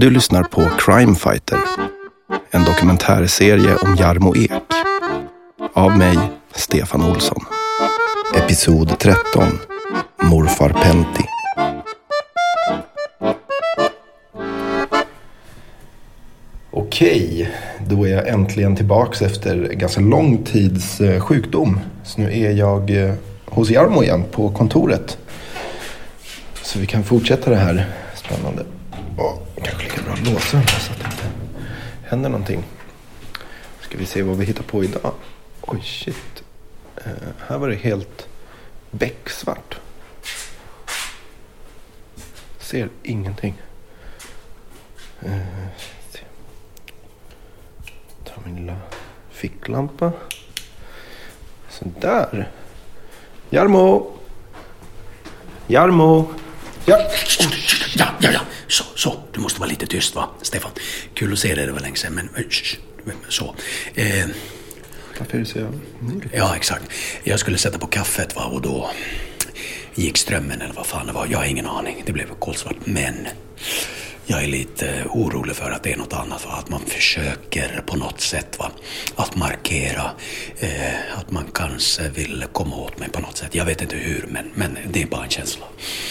Du lyssnar på Crime Fighter, en dokumentärserie om Jarmo Ek. Av mig, Stefan Olsson. Episod 13, Morfar Pentti. Okej, då är jag äntligen tillbaks efter ganska lång tids eh, sjukdom. Så nu är jag eh, hos Jarmo igen på kontoret. Så vi kan fortsätta det här spännande. Oh, bra låsa den här så att det inte händer någonting. Ska vi se vad vi hittar på idag. Oj, shit. Uh, här var det helt becksvart. Ser ingenting. Uh, Ta min lilla ficklampa. Sådär. Jarmo! Jarmo! Ja. Ja, ja, ja. Så, så. Du måste vara lite tyst va, Stefan. Kul att se dig, det var länge sedan, men så. Eh, Varför så mörkt? ja, exakt. Jag skulle sätta på kaffet va, och då gick strömmen eller vad fan det var. Jag har ingen aning. Det blev kolsvart. Men jag är lite orolig för att det är något annat. Va? Att man försöker på något sätt va? att markera eh, att man kanske vill komma åt mig på något sätt. Jag vet inte hur, men, men det är bara en känsla.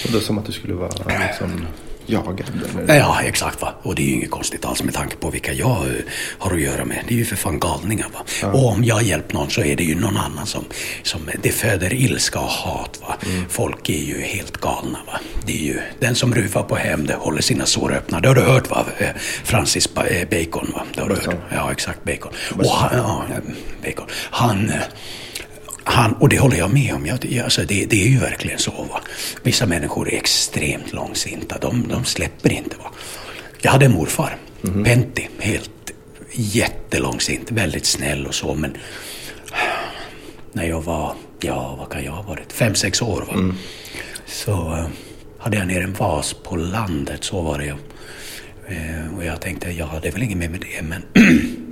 Och då som att du skulle vara liksom jagad? Eller? Ja, exakt. Va? Och det är ju inget konstigt alls med tanke på vilka jag eh, har att göra med. Det är ju för fan galningar. Va? Och om jag hjälpt någon så är det ju någon annan som... som det föder ilska och hat. Va? Folk är ju helt galna. Va? Det är ju den som ruvar på hem, det håller sina sår öppna. Det har du hört va? Eh, Francis Ba- eh, Bacon. Va? Det har du hört. Ja, exakt. Bacon. Och han, ja, eh, Bacon. Han... han, och det håller jag med om. Jag, alltså det, det är ju verkligen så. Va? Vissa människor är extremt långsinta. De, de släpper inte. Va? Jag hade en morfar, Pentti, helt jättelångsint, väldigt snäll och så. Men när jag var, ja vad kan jag ha varit, fem, sex år. Va? Så eh, hade jag ner en vas på landet, så var det ju. Eh, och jag tänkte, ja det är väl inget mer med det. Men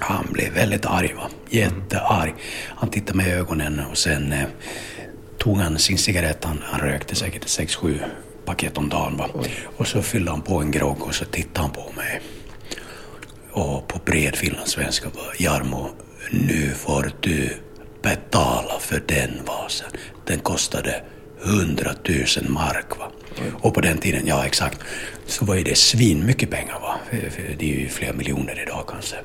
Han blev väldigt arg, va? jättearg. Han tittade mig i ögonen och sen eh, tog han sin cigarett. Han, han rökte säkert 6-7 paket om dagen. Va? Och så fyllde han på en grogg och så tittade han på mig. Och på bred finlandssvenska bara, Jarmo, nu får du betala för den vasen. Den kostade 100 000 mark. Va? Och på den tiden, ja exakt, så var ju det svin mycket pengar. Va? Det är ju flera miljoner idag kanske.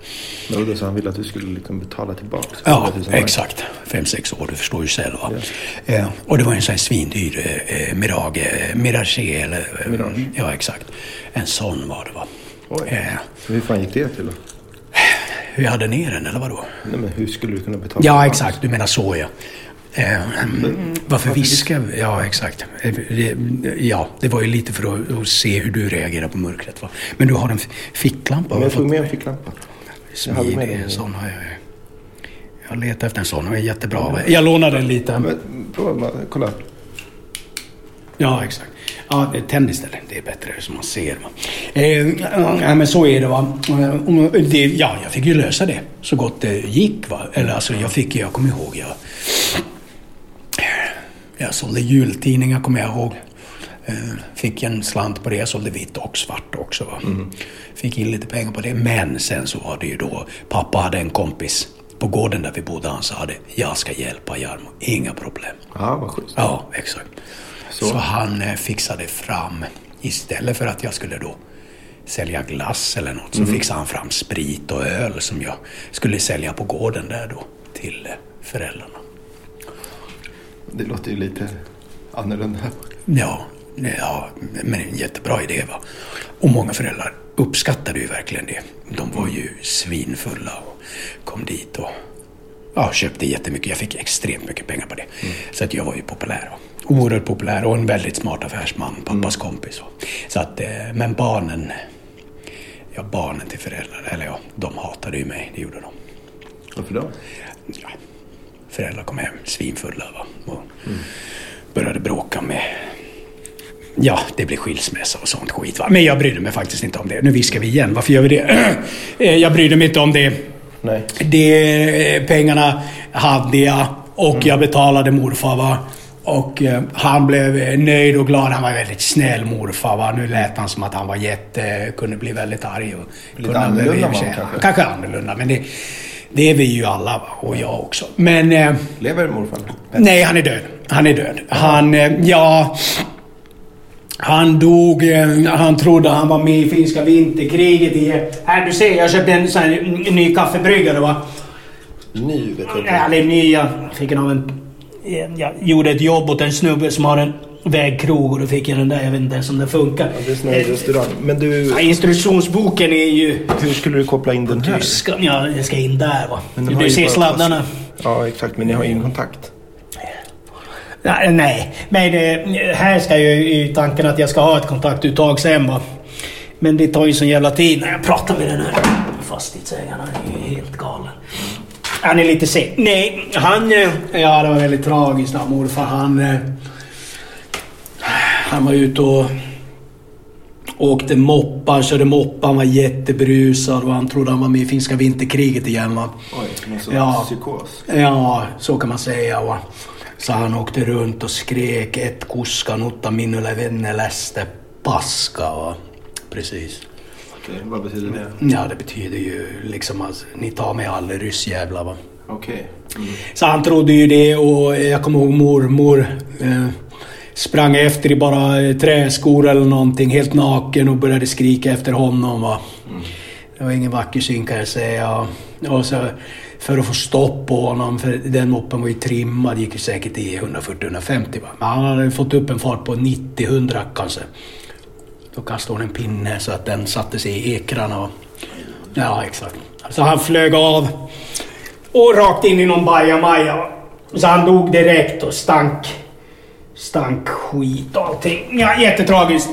Men då så han ville att du skulle liksom betala tillbaka? Ja, 100 000 mark. exakt. Fem, sex år, du förstår ju själv. Va? Eh, och det var en sån här svindyr eh, Mirage, eh, Mirage eller... Eh, Mirage. Ja, exakt. En sån var det va. Oj. Eh, Hur fan gick det till då? hur hade ner den eller vadå? Nej, men hur skulle du kunna betala Ja, exakt. Du menar så ja. Eh, varför viska? Ja, exakt. Det, ja, det var ju lite för att, att se hur du reagerar på mörkret. Va? Men du har en ficklampa? Jag tog med en ficklampa. Smidig. den. En sån har jag. Jag letar efter en sån. Den är jättebra. va? Jag lånar den lite. Men, prova, bara, kolla. Ja, exakt. Ja, tänd istället. Det är bättre så man ser. Va? Eh, men så är det. Va? Det. Ja, jag fick ju lösa det så gott det gick. Va? Eller alltså, jag fick, jag kommer ihåg, jag, jag sålde jultidningar kommer jag ihåg. Eh, Fick en slant på det. Jag sålde vitt och svart också. Va? Fick in lite pengar på det. Men sen så var det ju då, pappa hade en kompis på gården där vi bodde. Han sa det, jag ska hjälpa Jarmo, inga problem. Ja, vad schysst. Ja, exakt. Så. Så, han eh, fixade fram, istället för att jag skulle då sälja glass eller något, så Mm. fixade han fram sprit och öl som jag skulle sälja på gården där då till eh, föräldrarna. Det låter ju lite annorlunda. Ja, ja, men en jättebra idé va. Och många föräldrar uppskattade ju verkligen det. De var ju svinfulla och kom dit och ja, köpte jättemycket. Jag fick extremt mycket pengar på det. Så att jag var ju populär. Oerhört populär och en väldigt smart affärsman, pappas kompis. Va? Så att, eh, men barnen, ja barnen till föräldrar, eller ja, de hatade ju mig, det gjorde de. Varför då? Ja, föräldrar kom hem svinfulla va? och började bråka med... Ja, det blev skilsmässa och sånt skit. Va? Men jag brydde mig faktiskt inte om det. Nu viskar vi igen. Varför gör vi det? Eh, jag brydde mig inte om det. Nej. det pengarna hade jag och jag betalade morfar. Va? Och eh, han blev eh, nöjd och glad. Han var väldigt snäll morfar. Va? Nu lät han som att han var jätte... Kunde bli väldigt arg. Och Lite annorlunda var kanske? Kanske annorlunda, men det, det är vi ju alla och jag också. Men... Eh, Lever morfar? Nej, han är död. Han är död. Han, eh, ja... Han dog, eh, han trodde han var med i finska vinterkriget i... Här du ser, jag köpte en sån här ny kaffebryggare va. Ny vet jag inte. Eller ny, jag fick den av en... Jag gjorde ett jobb åt en snubbe som har en vägkrog och då fick jag den där. Jag vet inte ens om den funkar. Ja, det är sån här restaurang. Men du, Ja, instruktionsboken är ju hur skulle du koppla in den här? tyska. Ja, den ska in där va. Du ju ser sladdarna. Ja, exakt. Men ni har ingen kontakt. Nej, men eh, här ska ju i tanken att jag ska ha ett kontaktuttag sen va. Men det tar ju sån jävla tid när jag pratar med den här fastighetsägaren. Han är ju helt galen. Han är lite sen. Nej, han... eh, Ja, det var väldigt tragiskt. Morfar han... Han var ute och åkte moppa. Han körde moppa. Han var jätteberusad och han trodde han var med i finska vinterkriget igen va. Oj, någon sorts Ja. psykos. Ja, så kan man säga. Va? Så han åkte runt och skrek ett kuskan utta minulle venneläste paska. Va? Precis. Okej, vad betyder det? Ja, det betyder ju liksom att ni tar mig alla ryssjävlar. Okej. Mm. Så han trodde ju det och jag kommer ihåg mormor eh, sprang efter i bara eh, träskor eller någonting, helt naken och började skrika efter honom. Va? Det var ingen vacker syn kan jag säga. Och så för att få stopp på honom, för den moppen var ju trimmad, gick ju säkert i 140-150. Men han hade fått upp en fart på 90-100 kanske. Då kastade hon en pinne så att den satte sig i ekrarna. Och, ja, exakt. Så han flög av och rakt in i någon bajamaja. Så han dog direkt och stank. Stank skit och allting. Ja, jättetragiskt.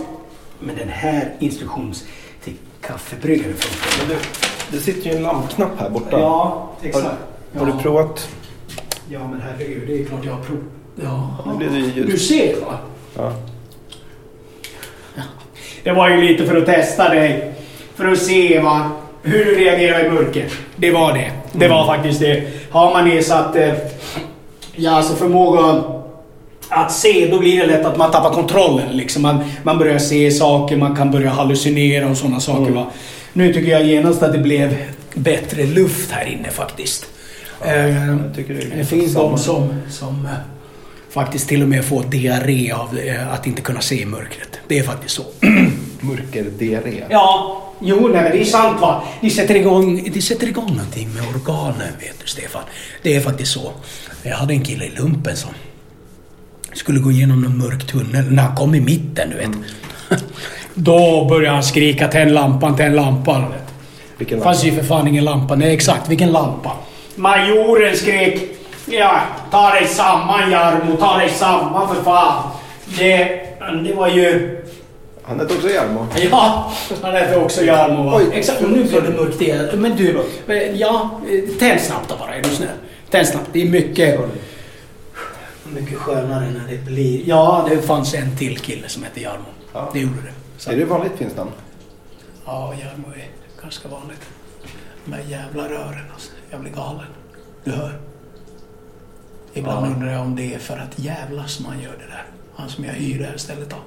Men den här instruktions till kaffebryggaren funkar. Men du, det sitter ju en lampknapp här borta. Ja, exakt. Har, har ja. du provat? Ja, men herregud, det är klart jag har provat. Ja. Nu blir det ju ljud. Du ser va? Ja. Det var ju lite för att testa dig. För att se va, hur du reagerar i mörker. Det var det. Det var faktiskt det. Har man nedsatt eh, ja, alltså förmåga att se, då blir det lätt att man tappar kontrollen. Liksom. Man, man börjar se saker, man kan börja hallucinera och sådana saker. Va? Nu tycker jag genast att det blev bättre luft här inne faktiskt. Eh, jag tycker det det finns de som, som eh, faktiskt till och med får diarré av eh, att inte kunna se i mörkret. Det är faktiskt så. Mörkerdiarré. Ja, jo, nej, men det är sant va. De sätter igång, de sätter igång någonting med organen, vet du Stefan. Det är faktiskt så. Jag hade en kille i lumpen som skulle gå igenom en mörk tunnel. När han kom i mitten, du vet. Då började han skrika tänd lampan, tänd lampan. Vilken Det fanns ju för fan ingen lampa. Nej, exakt. Vilken lampa? Majoren skrek Ja, ta dig samman Jarmo, ta dig samman för fan. Det, det var ju... Han hette också Jarmo. Ja, han hette också Jarmo va? Oj, Exakt, och nu blev det mörkt igen. Men du, ja, eh, tänd snabbt då bara, är du snäll. Tänd snabbt. Det är mycket... Mycket skönare när det blir... Ja, det fanns en till kille som hette Jarmo. Ja. Det gjorde det. Så, Är det vanligt finns namn? Ja, Jarmo är ganska vanligt. De här jävla rören alltså. Jag blir galen. Du hör. Ibland Ja. undrar jag om det är för att jävlas man gör det där. Han som jag hyr det här stället av.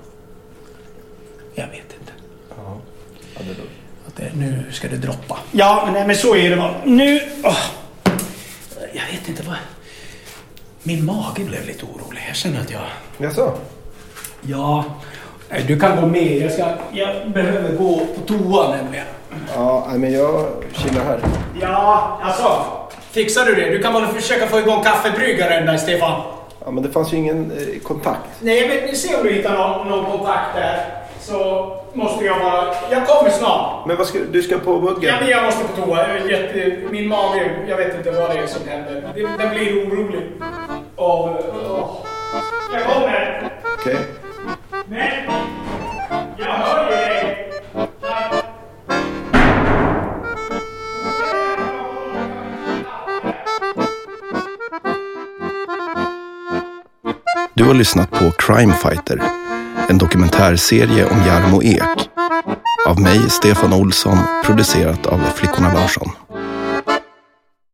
Jag vet inte. Ja. ja det. Att det, nu ska det droppa. Ja, men, nej, men så är det va. Nu... åh. jag vet inte vad... Min mage blev lite orolig. Jag känner att jag... Jaså? Ja... nej, Du kan gå med. Jag, ska, jag behöver gå på toa nämligen. Ja, men jag chillar här. Ja, alltså. Fixar du det? Du kan väl försöka få igång kaffebryggaren där, Stefan? Ja, men det fanns ju ingen eh, kontakt. Nej, men se om du hittar någon, någon kontakt där. Så måste jag bara... Jag kommer snart. Men vad ska, du ska på muggen? Ja, men jag måste på toa. Jag är Jätte, min mage, jag vet inte vad det är som händer. Den blir orolig. Av... åh. Jag kommer. Okej. Men... Jag hör ju dig. Du har lyssnat på Crime Fighter, en dokumentärserie om Jarmo Ek. Av mig, Stefan Olsson, producerat av Flickorna Larsson.